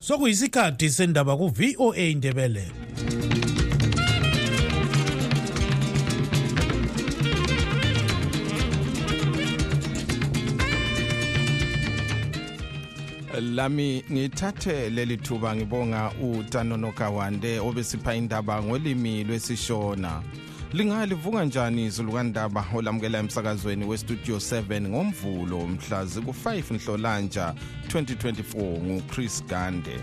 sokuyisikhathi sendaba ku-voa indebele lami ngithathe leli thuba ngibonga utanono kawande obesipha indaba ngolimi lwesishona. Lingalivuka njani izulu kandaba olamukela emsakazweni westudio 7 ngomvulo mhla ziku-5 nhlolanja 2024 nguchris gande.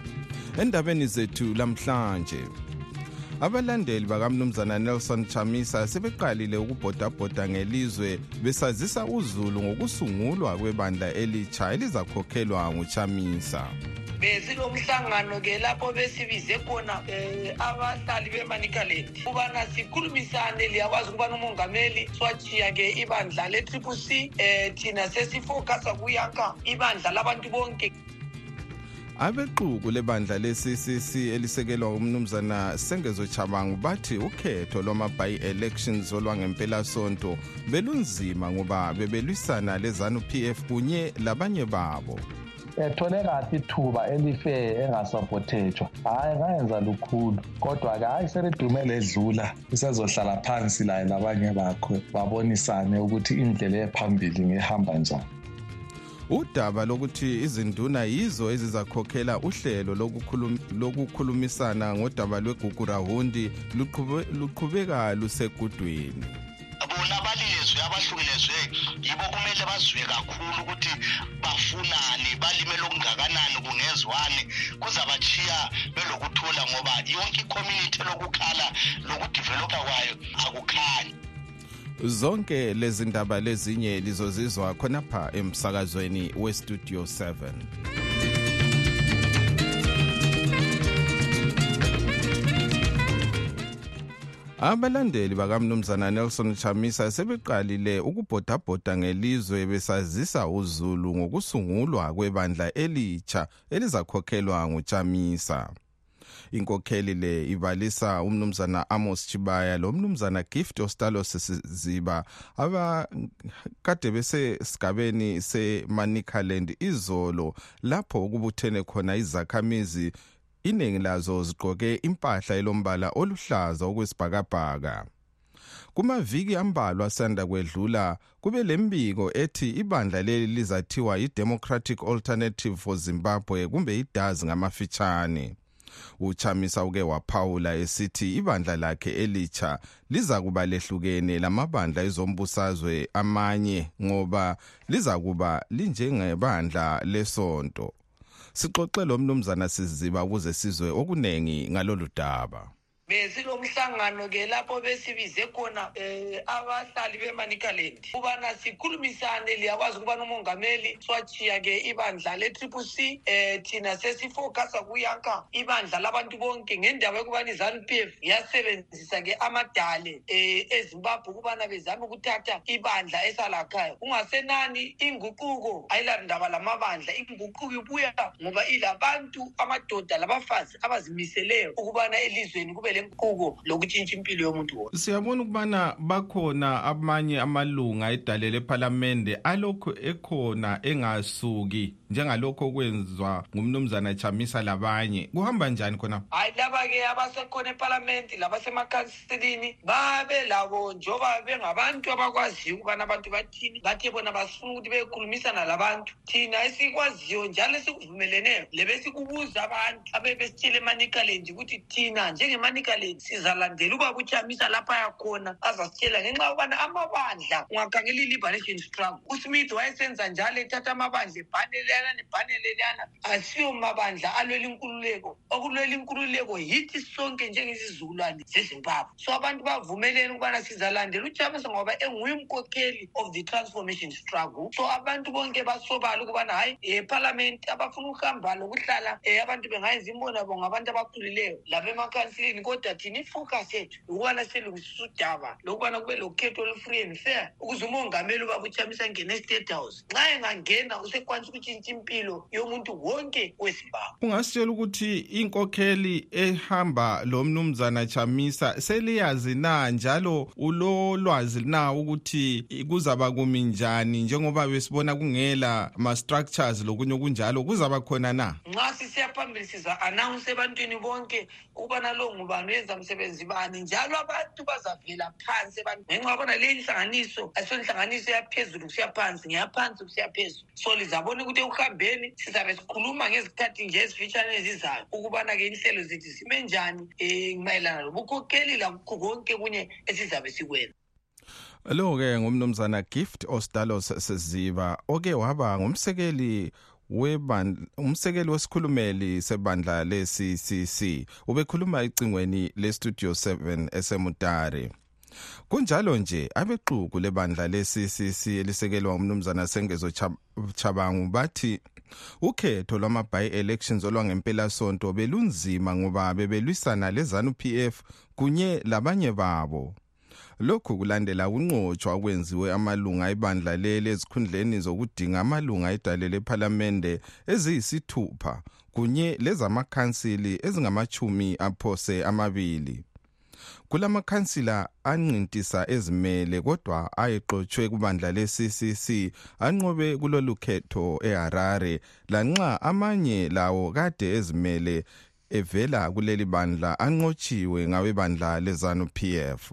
Endabeni zethu lamhlanje abalandeli bakamnumzana nelson chamisa sebeqalile ukubhodabhoda ngelizwe besazisa uzulu ngokusungulwa kwebandla elitsha elizakhokhelwa nguchamisa. Besilomhlangano-ke lapho besibize khona um abahlali bemanikaland ukubana sikhulumisane liyakwazi ukubana umongameli swachiya-ke ibandla le-triple c um thina sesifokasa kuyanka ibandla labantu bonke. Abexuku lebandla le-ccc elisekelwa umnumzana sengezo chabangu bathi ukhetho lwama-by-elections olwangempelasonto belunzima ngoba bebelwisana lezanu p f kunye labanye babo. Ethole kahle ithuba elife engasapothethwa hhayi ngayenza lukhulu. Kodwa-ke hhayi selidume ledlula usezohlala phansi laye labanye bakho babonisane ukuthi indlela ephambili ngehamba njani. Udaba lokuthi izinduna yizo ezizakhokhela uhlelo lokukhulumisana ngodaba lwegugurahundi luqhubeka lusegudweni bona balilizwe abahlukelezwe yibo kumele bazwe kakhulu ukuthi bafunani balimele okungakanani kungezwani. Kuzabachiya belokuthula ngoba yonke icommunity lokukhala lokudevelopha kwayo akukhanyi. Zonke lezi ndaba lezinye lizozizwa khonapha emsakazweni westudio 7 abalandeli bakamnumzana nelson chamisa sebeqalile ukubhodabhoda ngelizwe besazisa uzulu ngokusungulwa kwebandla elitsha elizakhokhelwa nguchamisa. Inkokheli le ibalisa umnumzana amos chibaya lo mnumzana gift ostalos siziba abakade besesigabeni semanicaland izolo lapho kubuthene khona izakhamizi iningi lazo zigqoke impahla elombala oluhlaza okwesibhakabhaka. Kumaviki ambalwa sanda kwedlula kube lembiko ethi ibandla leli lizathiwa i-democratic alternative for zimbabwe kumbe idazi ngamafitshane. Uchamisa uke waphawula esithi ibandla lakhe elitsha liza kuba lehlukene lamabandla ezombusazwe amanye ngoba liza kuba linjengebandla lesonto. Sixoxe lo mnumzana siziba ukuze sizwe okunengi ngalolu daba. Besilomhlangano-ke lapho besibize khona um abahlali bemanikaland ukubana sikhulumisane liyakwazi ukubana umongameli swachiya-ke ibandla le-triple c um thina sesifokasa kuyanka ibandla labantu bonke ngendaba yokubana izanu p f yasebenzisa-ke amadale um ezimbabwe ukubana bezame ukuthatha ibandla esalakhaya kungasenani inguquko ayilandaba lamabandla inguquko ibuya ngoba ilabantu amadoda labafazi abazimiseleyo ukubana elizweni kube lenqubo lokutshintsha impilo yomuntu wonke siyabona ukubana bakhona amanye amalunga edale lephalamende alokhu ekhona engasuki njengalokho okwenzwa ngumnumzana chamisa labanye. Kuhamba njani khona? Hayi laba-ke abasekhona epalamenti labasemakhansilini babe labo njengoba bengabantu abakwaziyo ukubana abantu bathini bathe bona basifuna ukuthi bekhulumisana labantu. Thina esikwaziyo njalo esikuvumeleneyo lebesikubuza abantu abebesitshele emanikaland ukuthi thina njengemanikaland sizalandela uba kuchamisa lapha yakhona azasitshela ngenxa yokubana amabandla ungakhangela i-liberation struggle usmith wayesenza njalo ethatha amabandla ebhanelana nebhanelelana asiyo mabandla alwela inkululeko. Okulwela inkululeko yithi sonke njengesizukulwane zezimbabwe. So abantu bavumelene ukubana sizalandela uchamisa ngoba enguye umkhokheli of the transformation struggle. So abantu bonke basobala ukubana hhayi ephalamenti abafuna ukuhamba lokuhlala um abantu bengayenza imbonabo ngabantu abakhulileyo labemakhansilini kodwa thina ifocus yethu ukubana silungisisa udaba. Lokubana kube lokhetho olu-free and fair ukuze umongameli ubaba uchamisa angene e-state house nxa engangena usekwanisa ukutshintsha impilo yomuntu wonke wezimbabwe. Ungasitshela ukuthi inkokheli ehamba lo mnumzana chamisa seliyazi na njalo ulolwazi na ukuthi kuzaba kumi njani? Njengoba besibona kungela ma-structures lokunye okunjalo kuzaba khona na? Nxa sisiya phambili siza-announce ebantwini bonke ukubana lo ngubani wenza msebenzi bani? Njalo abantu bazavela phansi ebantwini. Ngenxa yabona leyi nhlanganiso asiyo nhlanganiso yaphezulu kusiya phansi ngeyaphansi kusiya phezulu. So lizabona ukuthi ekuhambeni sizabe sikhuluma ngezikhathi nje ezifitshane ezizayo ukubana-ke inhlelo zethu zime njani um mayelana lobukhokheli lakukho konke kunye esizabe sikwenza. Lo-ke ngumnumzana gift ostalos seziba oke waba ngumsekeli umsekeli wesikhulumeli sebandla le-ccc ubekhuluma ecingweni le-studio 7 esemutare. Kunjalo nje abexuku lebandla le-ccc elisekelwa umnumzana sengezo chabangu bathi ukhetho lwama-by-elections olwangempelasonto belunzima ngoba bebelwisana lezanu-pf kunye labanye babo. Lokhu kulandela ukunqotshwa okwenziwe amalunga ebandla leli ezikhundleni zokudinga amalunga edale lephalamende eziyisithupha kunye lezamakhansili ezingamachumi aphose amabili. Kulamakhansila anqintisa ezimele kodwa ayeqotshwe kubandla le-ccc anqobe kulolu khetho eharare lanxa amanye lawo kade ezimele evela kuleli bandla anqotshiwe ngawebandla lezanu pf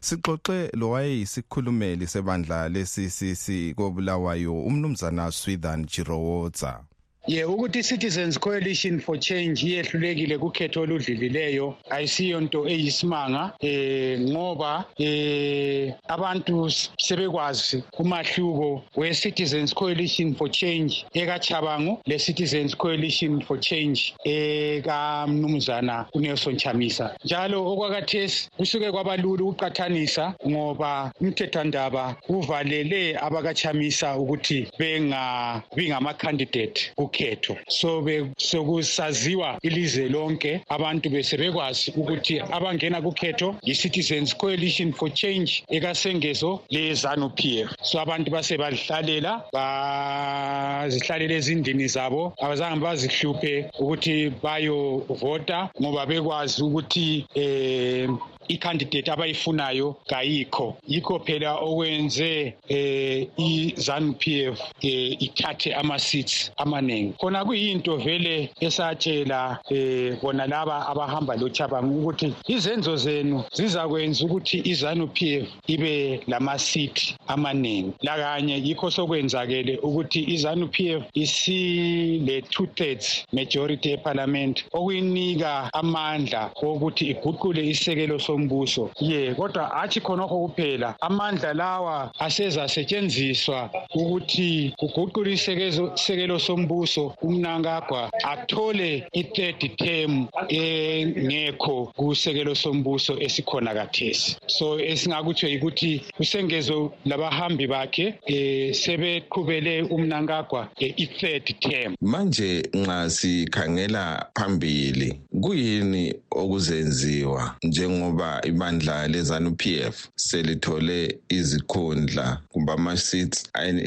sixoxe lowayeyisikhulumeli sebandla le-ccc kobulawayo umnumzana swithan jirowotsa ye ukuthi i-citizens coalition for change iyehlulekile kukhetho oludlilileyo ayisiyo nto eyisimanga eh ngoba eh abantu sebekwazi umahluko we-citizens coalition for change ekachabango le-citizens coalition for change ekamnumzana unelson chamisa njalo okwakathesi kusuke kwabalula ukuqathanisa ngoba umthethwandaba uvalele abakachamisa ukuthi bengabi ngama-candidate ukhetho so sokusaziwa ilizwe lonke abantu besebekwazi ukuthi abangena kukhetho yi-citizens coalition for change ekasengezo le-zanu p f. So abantu base bazihlalela bazihlalela ezindini zabo. Abazange bazihluphe ukuthi bayovota ngoba bekwazi ukuthi um i-candidate abayifunayo kayikho yikho phela okwenze eh i-ZANU PF eh ithathe ama-seats amaningi. Khona kuyinto vele esatshela eh bona laba abahamba lochabango ukuthi izenzo zenu zizakwenza ukuthi i-ZANU PF ibe lama-seat amaningi. Lakanye yikho sokwenzakele ukuthi i-ZANU PF isile two thirds majority eparliament okuyinika amandla okuthi iguqule isekelo so sombuso ye kodwa hathi khonokho kuphela amandla lawa asezasetshenziswa ukuthi kuguqule isekelo sombuso umnankagwa athole i-third term engekho kusekelo sombuso esikhona kathesi. So esingakutsho yikuthi kusengezo labahambi bakhe um sebeqhubele umnankagwa i-third term. Manje nxa sikhangela phambili kuyini okuzenziwa njengoba ibandla lezanu PF selithole izikhundla kumbe ama-seats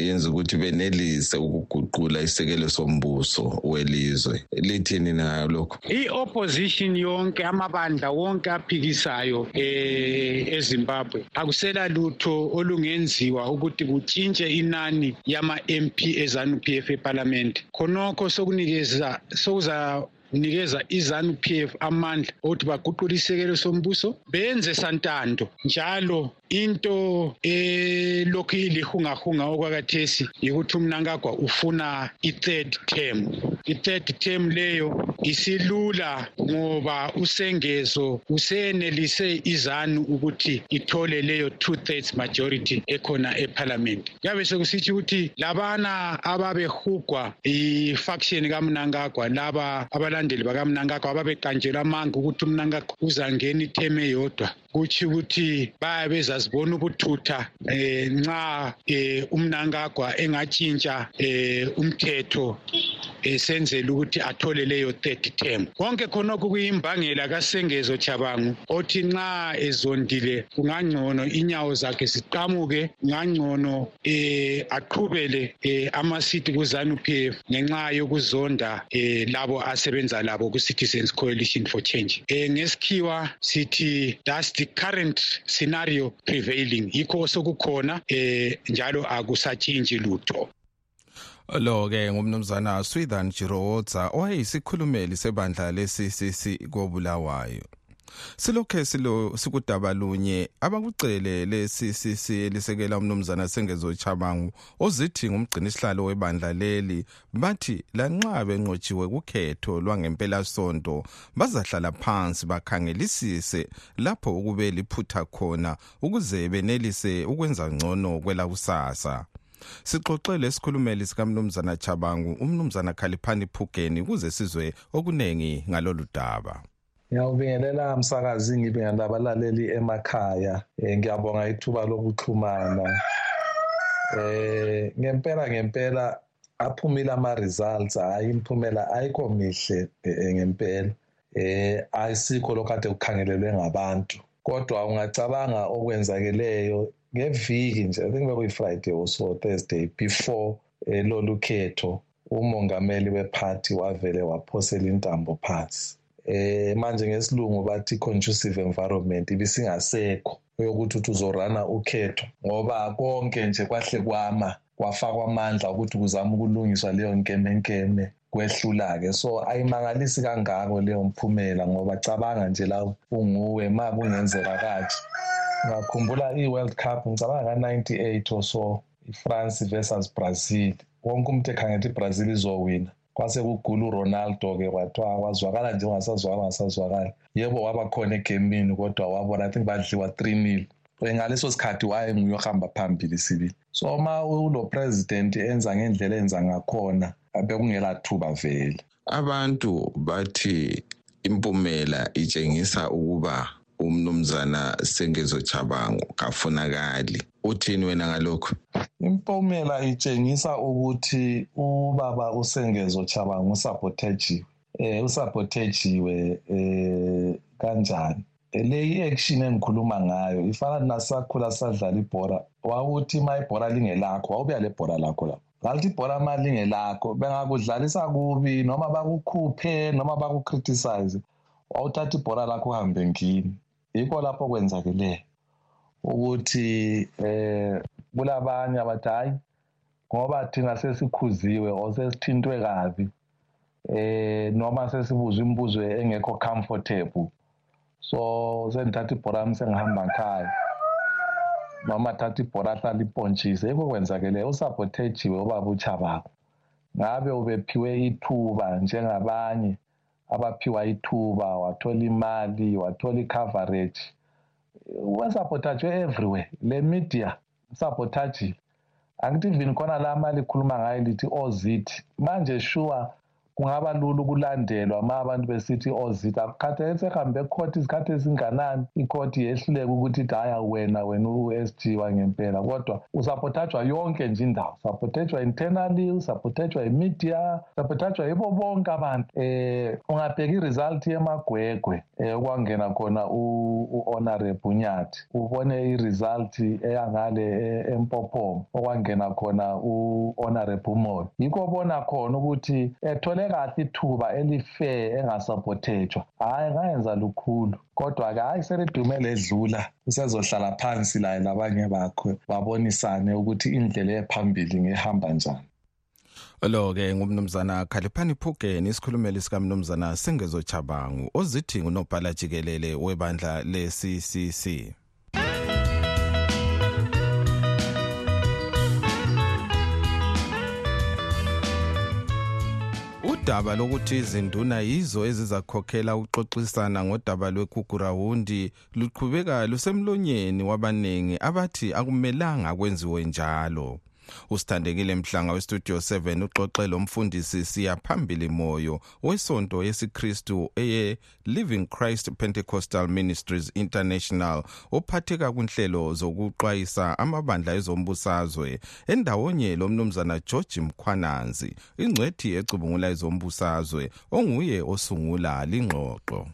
yenza ukuthi benelise ukuguqula isekelo sombuso welizwe. Lithini nayo lokho i-opposition yonke amabandla wonke aphikisayo eh eZimbabwe akusela lutho olungenziwa ukuthi kutshintshe inani yama-MP ezanu PF eParliament khonokho sokunikeza sokuza unikeza izanu PF amandla ukuthi baguqule isekelo sombuso benze santando. Njalo into elokhu ilihungahunga okwakathesi yikuthi umnankagwa ufuna i-third term. I-third term leyo isilula ngoba usengezo usenelise izanu ukuthi ithole leyo two thirds majority ekhona eparliament. Kuyabe sekusithi ukuthi labana ababehugwa i-faction kamnankagwa laba abalandeli bakamnankagwa ababeqanjelwa amanga ukuthi umnankagwa uzangena itheme yodwa kutsho ukuthi bayabe bezazibona ubuthutha eh nxa eh umnankagwa engatshintsha eh umthetho esenzela ukuthi athole leyo third term. Konke khonokho kuyimbangela kasengezo chabangu othi nxa ezondile kungangcono inyawo zakhe ziqamuke kungangcono eh aqhubele eh amasiti kuzanu PF ngenxa yokuzonda eh labo asebenza labo ku Citizens Coalition for Change. Eh ngesikhiwa sithi that's the current scenario prevailing? Yikho sokukhona eh njalo akusatshintshi lutho. Lo ke ngumnumzana Swithan Jiroza owayeyisikhulumeli sebandla le-CCC kobulawayo. Silokhe silo sikudaba lunye abakucele le-CCC elisekela umnumzana Sengezo Chabangu ozithi ngumgcini isihlalo webandla leli bathi lanxa benqotshiwe kukhetho lwangempela sonto bazahlala phansi bakhangelisise lapho ukube liphutha khona ukuze benelise ukwenza ngcono kwela kusasa sixoxele isikhulumeli sikamnumzana Chabangu umnumzana Khaliphani Phugeni ukuze sizwe okunengi ngalolu daba. Ngiyawubingelela msakazi ngibingelela abalaleli emakhaya. Eh ngiyabonga ithuba lokuxhumana. Eh ngempela ngempela aphumile ama results hayi imphumela ayikho mihle ngempela. Eh ayisikho lokade kukhangelelwe ngabantu. Kodwa ungacabanga okwenzakeleyo ngeviki nje i think bekuyi-friday or so thursday before eh, lolu khetho umongameli wephathi wavele waphosela intambo phansi. Eh manje ngesilungu bathi conducive environment ibisingasekho yokuthi uthi uzorana ukhetho ngoba konke nje kwahle kwama kwafakwa amandla ukuthi kuzama ukulungiswa leyo nkemenkeme kwehlula-ke. So ayimangalisi kangako leyo mphumela ngoba cabanga nje la unguwe ma kungenzeka kaje ngakhumbula i-world cup ngicabanga ka-ninety-eight or so i-france versus brazil. Wonke umuntu ekhangela ibrazil izowina. Kwase kugula uronaldo-ke kwathiwa kwazwakala nje ungasazwakala ungasazwakala. Yebo waba khona egemini kodwa wabona i think badliwa three nil. Ngaleso sikhathi wayenguye ohamba phambili sibili. So ma ulo president enza ngendlela enza ngakhona bekungela thuba vele. Abantu bathi impumela itshengisa ukuba umnumzana sengezo chabango kafunakali. Uthini wena ngalokho impumela itshengisa ukuthi ubaba usengezo chabango usabotajiwe eh usabotajiwe eh kanjani? Le i-action engikhuluma ngayo ifana nasakhula sadlala ibhora wawuthi ma ibhora lingelakho wawubuya le bhora lakho lapho. Ngalithi ibhora ma lingelakho bengakudlalisa kubi noma bakukhuphe noma bakukriticize wawuthatha ibhora lakho uhambe ngini yikho lapho kwenzakeleyo ukuthi eh kulabanye abathi hayi ngoba thina sesikhuziwe or sesithintwe kabi eh noma sesibuzwa imibuzo engekho comfortable so sengithatha ibhora yami sengihamba ngikhaya noma thatha ibhora ahlala ipontshise yikho kwenzakeleyo usabothejiwe ubaba uchabako. Ngabe ubephiwe ithuba njengabanye abaphiwa ithuba wathola imali wathola i-coverage. Wesabotajwe everywhere. Le media sabothajile angithi even khona la mali ikhuluma ngayo lithi ozithi manje sure kungaba lula ukulandelwa ma abantu besithi ozit akukhatheke sehambe ekhoti izikhathi ezinganani ikhoti yehluleka ukuthi ithi haya wena wena u-s g wangempela. Kodwa usabothajwa yonke nje indawo usabothejwa internally usabothejwa imedia usabothajwa yibo bonke abantu. Um ungabheka i-result yemagwegwe um okwangena khona u-honorable nyathi ubone i-result eyangale empophomo okwangena khona u-honorable moyo yikho bona khona ukuthi ethole kahle ithuba elifair engasabothejwa hhayi ngayenza lukhulu kodwa-ke hhayi selidumele edlula usezohlala phansi laye labanye bakho babonisane ukuthi indlela ephambili ngehamba njani. Lo ke ngumnumzana Khaliphani Phugeni isikhulumeli sika mnumzana Sengezo Chabangu ozithi ngunobhala jikelele webandla le-CCC udaba lokuthi izinduna yizo ezizakhokhela ukuxoxisana ngodaba lwekhugurawundi luqhubeka lusemlonyeni wabaningi abathi akumelanga kwenziwe njalo. Usithandekile mhlanga westudio 7 uxoxe lomfundisi siya phambili moyo wesonto yesikristu eye living christ pentecostal ministries international ophatheka kunhlelo zokuxwayisa amabandla ezombusazwe endawonye lomnumzana george mkhwananzi ingcwethi ecubungula ezombusazwe onguye osungula lingxoxo.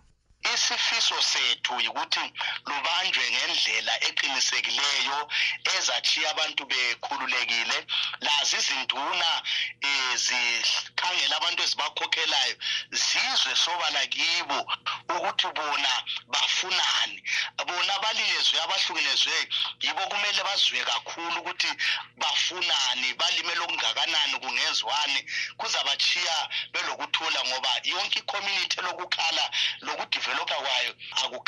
Isifiso sethu yikuthi lubanjwe ngendlela eqinisekileyo ezachiya abantu bekhululekile. Lazi izinduna um zikhangela abantu ezibakhokhelayo zizwe sobala kibo ukuthi bona bafunani. Bona abalinezwe abahlukunezwe yibo kumele bazwe kakhulu ukuthi bafunani balimele okungakanani kungezwani. Kuzabachiya belokuthula ngoba yonke icommunity lokukhala lokudevelopha kwayo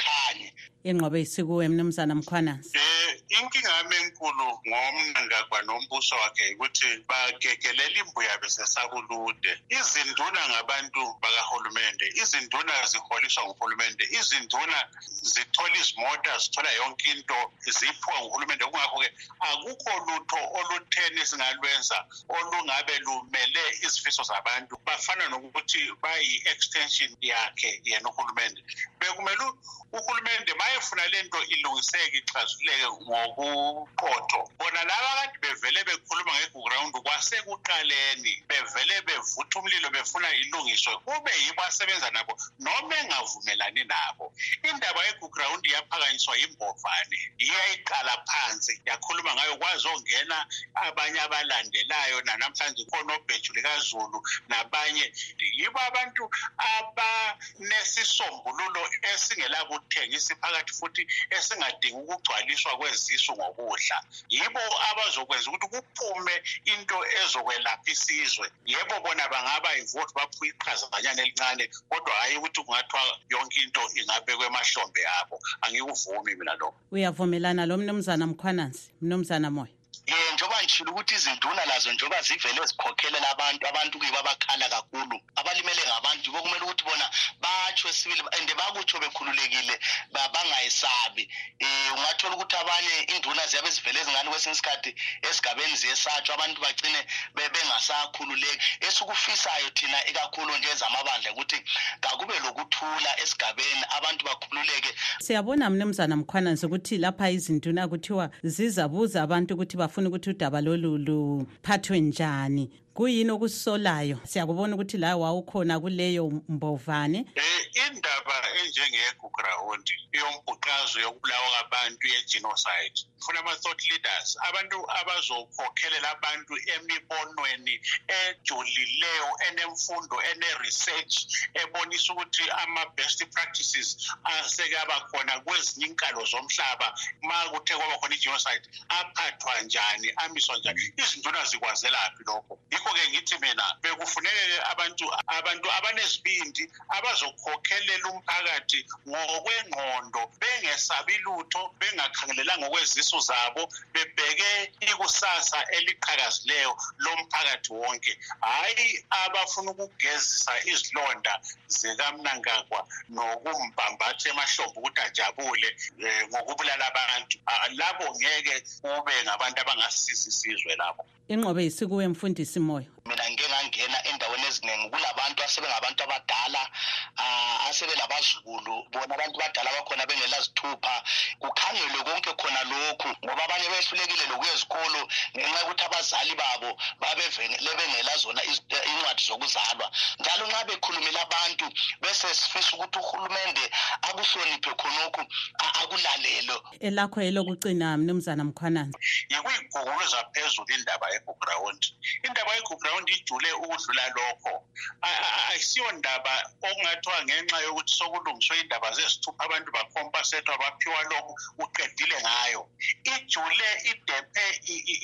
akukhanyi ingqobo isikuwe mnumzana mkhwanansi eh inkinga yami enkulu ngomnangagwa nombuso wakhe ukuthi bagegelela imbuya besesakulude izinduna ngabantu bakahulumende izinduna ziholiswa nguhulumende izinduna zithola izimota zithola yonke into ziphiwa nguhulumende. Kungakho-ke akukho lutho olutheni singalwenza olungabe lumele izifiso zabantu. Bafana nokuthi bayi-extension yakhe yena uhulumende. Bekumele uhulumende mayefuna le nto ilungiseke ixazululeke ngokuqotho bona laba kade bevele bekhuluma ngeground kwasekuqaleni bevele bevutha umlilo befuna ilungiswe kube yibo asebenza nabo noma engavumelani nabo. Indaba yeground yaphakanyiswa yimbovane iyayiqala phansi yakhuluma ngayo kwazongena abanye abalandelayo nanamhlanje khona obheju likazulu nabanye. Yibo abantu abanesisombululo esingelabuthengisi phakathi futhi esingadingi ukugcwaliswa kwezisu ngokudla. Yibo abazokwenza ukuthi kuphume into ezokwelapha isizwe. Yebo bona bangaba ivoti baphuwa iqhazanyana elincane kodwa hhayi ukuthi kungathiwa yonke into ingabekwa emahlombe abo. Angikuvumi mina lokho. Uyavumelana lo mnumzana mkhwanansi mnumzana moya? Ye njengoba ngishilo ukuthi izinduna lazo njengoba zivele zikhokhelela abantu abantu kuyibo abakhala kakhulu abalimele ngabantu yibo kumele ukuthi bona batsho sibili and bakutsho bekhululekile bangayisabi um ungathola ukuthi abanye induna ziyabe zivele ezingani kwesinye isikhathi esigabeni ziyesatshwa abantu bagcine bengasakhululeki. Esikufisayo thina ikakhulu nje ezamabandla ukuthi kakube lokuthula esigabeni abantu bakhululeke. Siyabona mnumzana mkhwanansi ukuthi lapha izinduna kuthiwa zizabuza abantu ukuthi bafuna ukuthi udaba lolu luphathwe njani? Kuyini okusolayo? Siyakubona ukuthi la wawukhona kuleyo mbovane. Um indaba enjengeguground yombhuqazo yokubulawa kwabantu ye-genocide. Funa ama-thought leaders abantu abazokhokhelela abantu emibonweni ejulileyo enemfundo ene-research ebonisa ukuthi ama-best practices asekaba khona kwezinye inkalo zomhlaba. Ma kuthe kwaba khona i-genocide aphathwa njani amiswa njani? Izinduna zikwazelaphi lokho? Yikho-ke ngithi mina bekufuneke abantu abantu abanezibindi abazokhokhelela umphakathi ngokwengqondo bengesabi lutho bengakhangelelanga okwezisu zabo bebheke ikusasa eliqhakazileyo lomphakathi wonke. Hhayi abafuna ukugezisa izilonda zikamnangagwa nokumbambatha emahlombe ukuthi ajabule um ngokubulala abantu. Labo ngeke kube ngabantu abangasisiza isizwe labo ingqobe yisikuwe mfundisi moyo mina ngike ngangena endaweni eziningi kulabantu asebengabantu abadala um asebelabazukulu bona abantu badala bakhona bengelazithupha. Kukhangelwe konke khona lokhu ngoba abanye behlulekile lokuya ezikolo ngenxa yokuthi abazali babo babevele bengela zona incwadi zokuzalwa. Njalo nxa bekhulumela abantu bese sifisa ukuthi uhulumende akuhloniphe khonokhu akulalelo elakho elokucina mnumzana mkhwanana yikuyiguguluza phezulu indaba yeguground indaba yeguground ijule ukudlula lokho. Ayisiyo ndaba okungathiwa ngenxa yokuthi sokulungiswe indaba zezithupha abantu bakhompasethwa baphiwa lokhu uqedile ngayo. Ijule idephe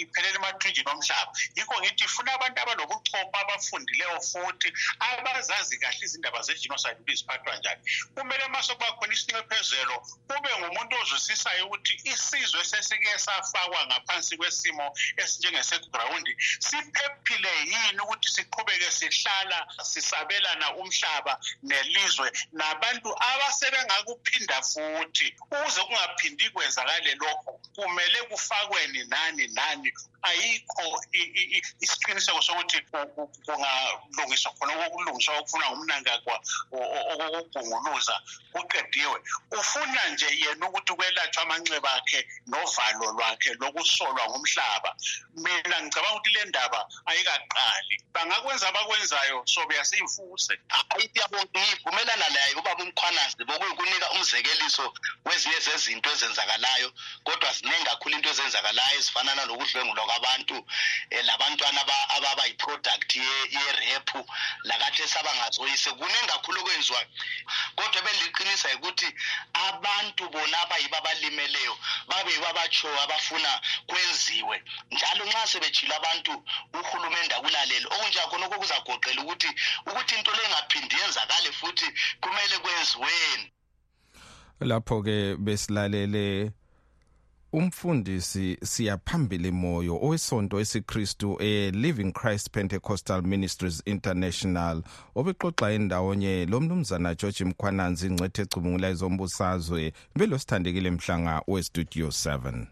iphelele emathunjini omhlaba. Yikho ngithi ifuna abantu abanobuchopho abafundileyo futhi abazazi kahle izindaba zegenocide ukuthi ziphathwa njani. Kumele ma sokuba khona isincephezelo kube ngumuntu ozwisisayo ukuthi isizwe sesike safakwa ngaphansi kwesimo esinjengesegrawundi siphephile yini ukuthi siqhubeke sihlala sisabelana umhlaba nelizwe nabantu abasebengakuphinda futhi. Ukuze kungaphindi kwenzakale lokho kumele kufakweni nani nani ayikho isiqiniseko sokuthi kungalungiswa khona okulungiswa okufunwa ngumnankakwa okokugunguluza kuqediwe. Ufuna nje yena ukuthi kwelatshwe amanxeba akhe novalo lwakhe lokusolwa ngumhlaba. Mina ngicabanga ukuthi le ndaba ayikaqali. Bangakwenza abakwenzayo sobe yasiyifuse hayi ngivumelana laye ubaba umkhwanazi bokuyikunika umzekeliso wezinye zezinto ezenzakalayo kodwa ziningi kakhulu into ezenzakalayo ezifana nalokudlwengulwa kwabantu um labantwana ababa yi-product yerephu lakathi esabangazoyise kuningi kakhulu okwenziwayo kodwa beliqinisa ukuthi abantu bona abayibo abalimeleyo babe yibo abatshoyo abafuna kwenziwe. Njalo nxa sebejile abantu uhulumende akulalele. Okunjakhona okukuzagoqela ukuthi ukuthi into le ingaphindi yenzakale futhi kumele kwenziweni. Lapho ke besilalele umfundisi siyaphambili moyo owesonto esiKristu e Living Christ Pentecostal Ministries International obexoxa endawonye lomnumzana George Mkhwananzi ingcwethe ecubungula izombusazwe belosithandekile mhlanga we Studio 7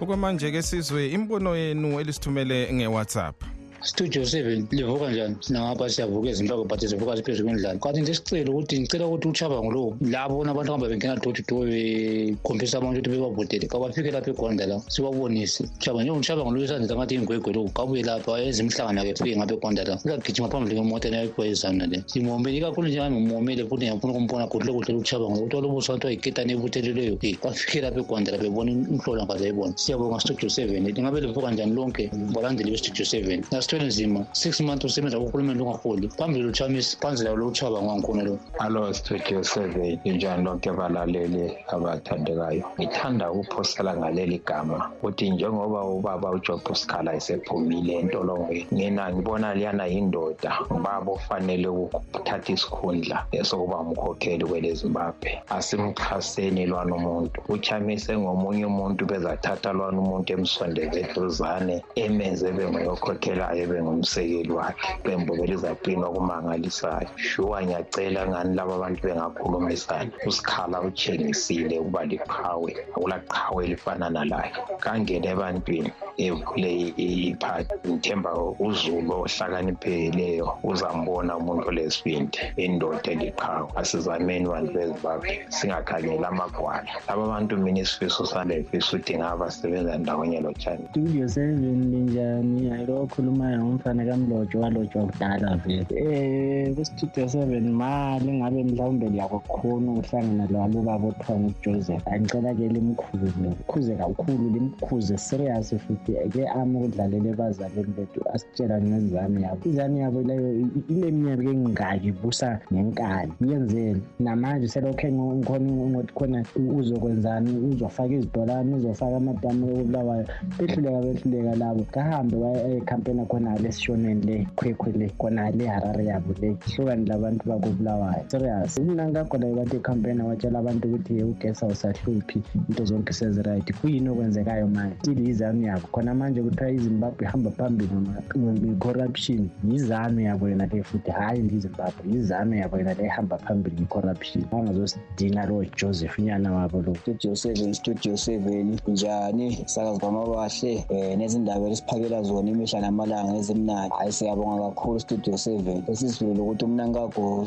okwamanje ke sizwe imbono yenu elisithumele nge-WhatsApp. studio seven livuka njani? Nangabathi siyavuka izinto but zivuka ziphezu kwendlala. Kanti nje sicele ukuthi ngicela ukuthi uchaba ngolowo lapho nabantu ahambe bengena doti to door bekhombisa abantu ukuthi bebabhodele kabafike lapha egonda la sibabonise uchaba nje uchaba ngolowo isandla ngathi ingwegwe lo kabuye lapha yenza imihlangano yakhe fike ngapha egonda la. Uzagijima phambili ngemoto nayekwaizana le. Ngimombele ikakhulu nje ngami futhi ngiyafuna ukumfuna kudle kudle uchaba ngolowo uthola ubuso wathi wayiketane ebutheleleyo bafike lapha egonda la bebona imhlolo ngaze ayibona siyabonga studio seven. Ngabe livuka njani lonke? Balandeli bestudio seven. Nzima six months usebenza kuhulumende ungaholi phambili uchamisa phansi layo lokuchaba ngangikhona lo alo studio seven injani lonke abalaleli abathandekayo? Ngithanda ukuphosela ngaleli gama. Ukuthi njengoba ubaba ujob scala esephumile entolongweni ngina ngibona liyana yindoda. Ubaba ofanele ukuthatha isikhundla esokuba umkhokheli kwele zimbabwe asimxhaseni lwana umuntu. Uchamise ngomunye umuntu bezathatha lwana umuntu emsondeze eduzane emenze benguyokhokhelayo bengumsekeli wakhe. Qembu belizaqina okumangalisayo shuwa ngiyacela ngani laba abantu bengakhulumisana? Usikhala utshengisile ukuba liqhawe. Akulaqhawe elifana nalayo kangene ebantwini evule iphathi ngithemba uzulu ohlakaniphileyo uzambona umuntu olesibindi indoda eliqhawe. Asizameni bantu singakhangeli amagwala. Laba mina isifiso ndawonye lotshani studio seven linjani? Ayilo okhulumayo ngumfana walotshwa kudala vele. Um seven mali ngabe mhlawumbe ukuhlangana ngujoseph angicela ke limkhuze kakhulu limkhuze serious futhi ke ami ukudlalela ebazalini bethu asitshela ngezane yabo. Izane yabo leyo ile minyaka engingaki ibusa ngenkani yenzeni namanje selokhe ngikhona ngothi khona uzokwenzani? Uzofaka izidolane uzofaka amadamu okubulawayo behluleka behluleka labo. Kahambe waya ekhampeni khona lesishoneni le khwekhwe le khona le harare yabo le. Hlukani labantu bakobulawayo. Serious? Umnankagolayo bathi ekhampeni watshela abantu ukuthi ugesa usahluphi into zonke seziright. Kuyini okwenzekayo manje? Tili izanu yabo khona manje kuthiwa izimbabwe ihamba phambili nge-corruption. Yizanu yabo yona le futhi hhayi ndizimbabwe yizanu yabo yona le ihamba phambili nge-corruption. Bangazosidina lo joseph nyana wabo lo. Studio seven studio seven. Njani? Sakazi kwamabahle um nezindaba esiphakela zona imihla namalanga ezimnandi hhayi siyabonga kakhulu studio seven. Esizwile ukuthi umnankago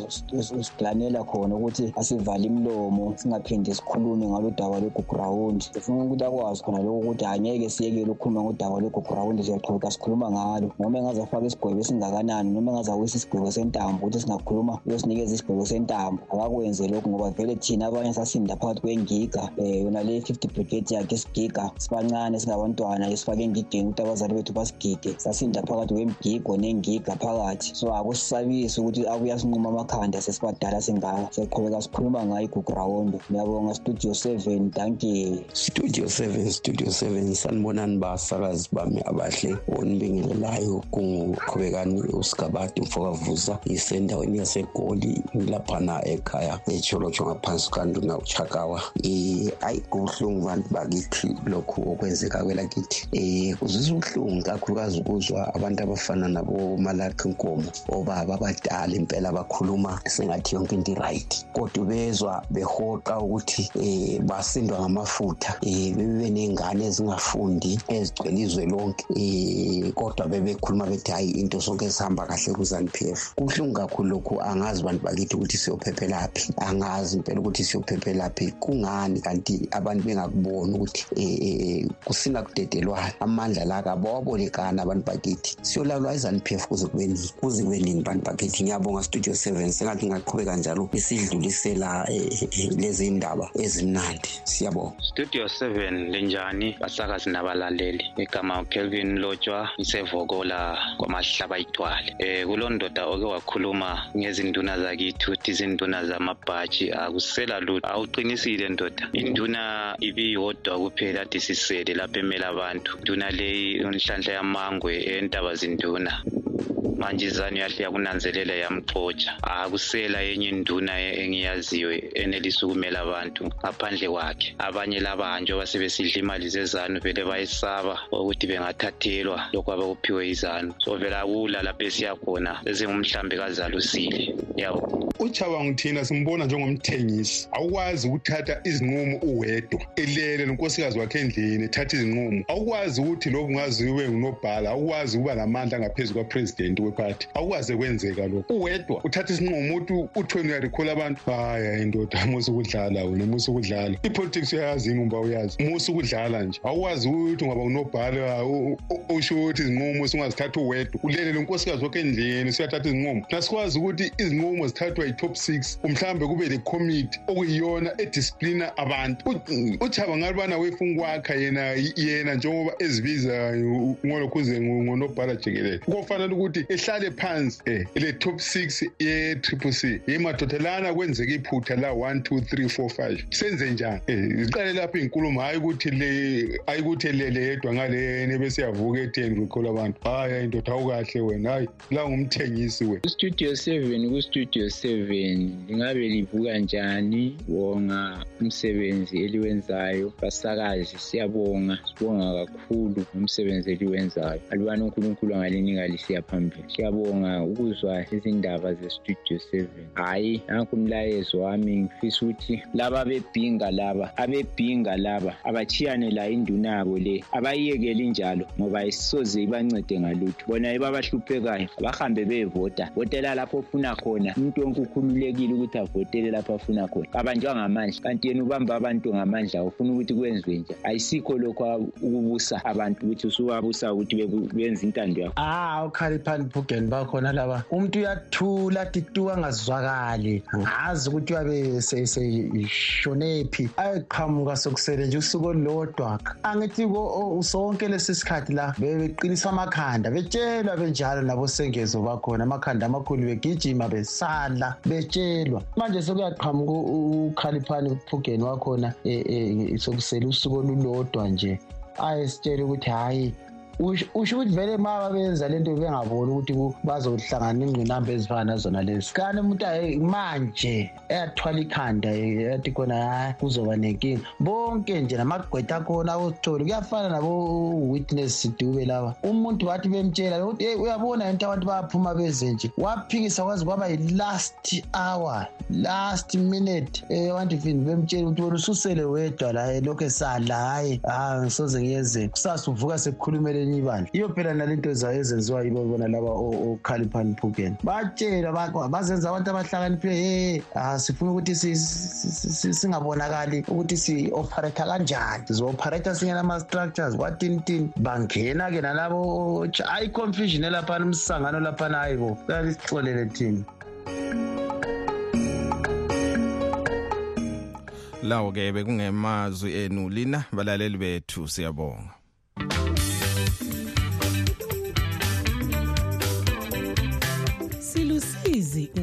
usigilanela khona ukuthi asivale imlomo singaphinde sikhulume ngalo daba lwegugrawundi sifuna ukuthi akwazi khona lokho ukuthi angeke siyekele ukukhuluma ngodaba lwegugrawundi siyaqhubeka sikhuluma ngalo. Noma engaze afake isigwebo esingakanani noma engaze awisa isigwebo sentambo ukuthi singakhuluma uyosinikeza isigwebo sentambo. Akakwenze lokhu ngoba vele thina abanye sasinda phakathi kwengiga um yona le fifty brigade yakhe isigiga sibancane singabantwana esifake engigeni ukuthi abazali bethu basigige sasinda phakathi kwemgigo nengiga phakathi. So akusisabisi ukuthi abuya sinquma amakhanda sesibadala singaka. Siyaqhubeka sikhuluma ngayo igugrawundi ngiyabonga studio seven danke studio seven studio seven sanibonani basi abasakazi bami abahle onibingelelayo kunguqhubekani usigabadi mfokavuza isendaweni yasegoli laphana ekhaya echolotsho ngaphansi kanduna uchakawa um ayi kubuhlungu bantu bakithi lokhu okwenzeka kwelakithi? Um kuzwisa ubuhlungu kakhulukazi ukuzwa abantu abafana nabomalakhi nkomo obaba abadala impela bakhuluma sengathi yonke into i-right. Kodwa bezwa behoqa ukuthi um basindwa ngamafutha um bebe ney'ngane ezingafundi ezigcwele izwe lonke um kodwa bebekhuluma bethi hhayi into sonke zihamba kahle ku-zanu p f kubuhlungu kakhulu lokhu angazi bantu bakithi ukuthi siyophephelaphi angazi impela ukuthi siyophephelaphi. Kungani? Kanti abantu bengakuboni ukuthi um kusina kudedelwana. Amandla la kabawabolekani abantu bakithi. Siyolalwa izanu p f kuze kube nini kuze kube nini bantu bakithi? Ngiyabonga studio seven sengathi ngaqhubeka njalo isidlulisela um lezi ndaba ezimnandi. Siyabonga. Studio 7 linjani? Basakazi nabalaleli. Igama kelvin lotshwa isevokola kwamahlaba ithwale um kulo ndoda oke wakhuluma ngezinduna zakithi ukuthi izinduna zamabhaji akusela lutho. Awuqinisile ndoda? Induna ibiyodwa kuphela ade sisele lapho emele abantu. Induna leyi inhlanhla yamangwe entaba zinduna. Manje izanu yahle yakunanzelela yamxotsha. Akusela enye induna engiyaziyo enelisa ukumela abantu ngaphandle kwakhe. Abanye laba njengoba sebesidla imali zezanu vele bayesaba ukuthi bengathathelwa. Lokhu abakuphiwe izanu. So vele akula lapho esiyakhona sesingumhlambi kazalusile. Yabo. Uchabango thina simbona njengomthengisi. Awukwazi ukuthatha izinqumo uwedwa. Elele nonkosikazi wakhe endlini ethatha izinqumo. Awukwazi ukuthi lobu ungazi ube ngunobhala awukwazi ukuba namandla ngaphezu kwapresidenti wephathi awukwazi kwenzeka lokho uwedwa uthatha isinqumo ukuthi uthweni uyarikhola abantu haya indoda musa ukudlala wena musa ukudlala. Ipolitics uyayazi yini umba uyazi. Musa ukudlala nje. Awukwazi ukuthi ungaba unobhala usho ukuthi izinqumo singazithatha uwedwa. Ulele lonkosikazi wakhe endlini suyathatha izinqumo. Nasikwazi ukuthi izinqumo zithathwa yi-top six mhlawumbe kube le-committee okuyiyona edisciplina abantu? Uchaba ngalibana wefuna ukwakha yena yena njengoba ezibiza ngolokhuze ngonobhala jikelele. Kofanele ukuthi ehlale phansi um le-top six ye-triple c. Yemadodalana kwenzeka iphutha la one two three four five. Senze njani? Um ziqale lapho iy'nkulumo hhayi ukuthi le hayi ukuthi elele yedwa ngaleyene besiyavuka etheni kukhola abantu. Hhayi hayi ndoda awukahle wena. Hhayi la ngumthengisi wena. Istudio seven kustudio seven lingabe livuka njani? Bonga umsebenzi eliwenzayo. Basakazi siyabonga. Sibonga kakhulu ngomsebenzi eliwenzayo. Alibani unkulunkulu angalinika lisiya phambili siyabonga ukuzwa izindaba zestudio seven. Hhayi nanku umlayezo wami ngifisa ukuthi laba bebhinga laba abebhinga laba abachiyane la induna yabo le abayiyekeli njalo ngoba isoze ibancede ngalutho. Bona ibabahluphekayo bahambe beyevota votela lapho ofuna khona. Umuntu wonke ukhululekile ukuthi avotele lapho afuna khona. Abanjwa ngamandla. Kanti yena ubamba abantu ngamandla ufuna ukuthi kwenziwe nje ayisikho lokho ukubusa abantu ukuthi usuwabusa ukuthi benze intando yakho. Ah ukhaliphani bhugeni bakhona laba. Umuntu uyathula athi tu angazwakali. Angazi ukuthi uyabe seshonephi ayeqhamuka sokusele nje usuku olulodwa. Angithi sonke lesi sikhathi la bebeqinisa amakhanda betshelwa benjalo nabosengezo bakhona. Amakhanda amakhulu begijima besala betshelwa. Manje sekuyaqhamuka ukhaliphani phugeni wakhona um sokusele usuku olulodwa nje. Ayesitshela ukuthi hhayi usho ukuthi vele ma babenza lento bengaboni ukuthi bazohlangana ingqinamba ezifana nazona lezi. Kanti umuntu manje eyathwala ikhanda yathi khona hayi kuzoba nenkinga. Bonke nje namagqwetha akhona awositholi kuyafana nabo-witness sidube laba. Umuntu wathi bemtshela ukuthi hey uyabona into abantu bayaphuma beze nje? Waphikisa kwaze kwaba yi-last hour last minute wanti fini bemtshela ukuthi wena ususele wedwa la lokhu esala hhayi ha ngisoze ngiyeze. Kusasa uvuka sekukhulumele elinye ibandla. Iyo phela nalento ezenziwa yibo bona laba okhaliphani phukeni batshelwa bazenza abantu abahlakaniphileyo he sifuna ukuthi singabonakali ukuthi si-operator kanjani. Sizo-operator singenama-structures kwatinitini bangena-ke nalabo hayi confusion elaphana umsangano laphana hayi bo kuyalisixolele thina. Lawo ke bekungemazwi enu lina balaleli bethu siyabonga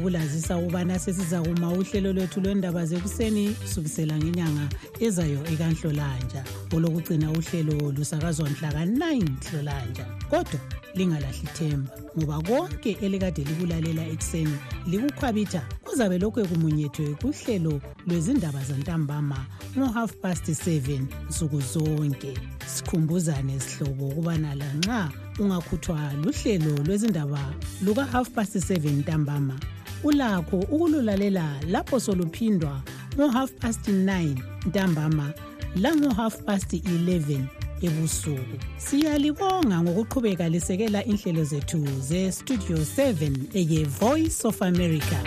ukulazisa ukubana sesiza kuma uhlelo lwethu lwendaba zekuseni kusukisela ngenyanga ezayo ekanhlolanja. Olokugcina uhlelo lusakazwa mhla ka-9 hlolanja kodwa lingalahli themba ngoba konke elikade likulalela ekuseni likukhwabitha kuzabe lokhu kumunyethwe kuhlelo lwezindaba zantambama ngo-half past 7 nsuku zonke. Sikhumbuzane sihlobo ukubana lanxa ungakhuthwa luhlelo lwezindaba luka-half past 7 ntambama ulakho ukululalela lapho soluphindwa ngo-half past 9 ntambama lango-half past 11 ebusuku. Siyalibonga ngokuqhubeka lisekela inhlelo zethu ze-studio 7 eye-voice of america.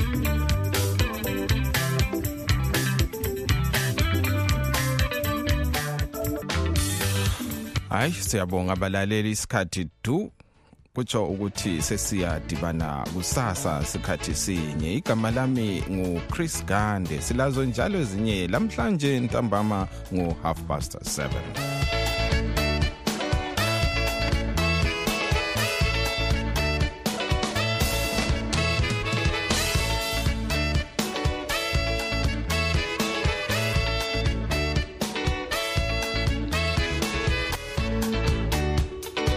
Hayi siyabonga abalaleli isikhathi du. Kutsho ukuthi sesiyadibana kusasa sikhathi sinye. Igama lami ngu-chris gande. Silazo njalo ezinye. Lamhlanje ntambama ngo-half past 7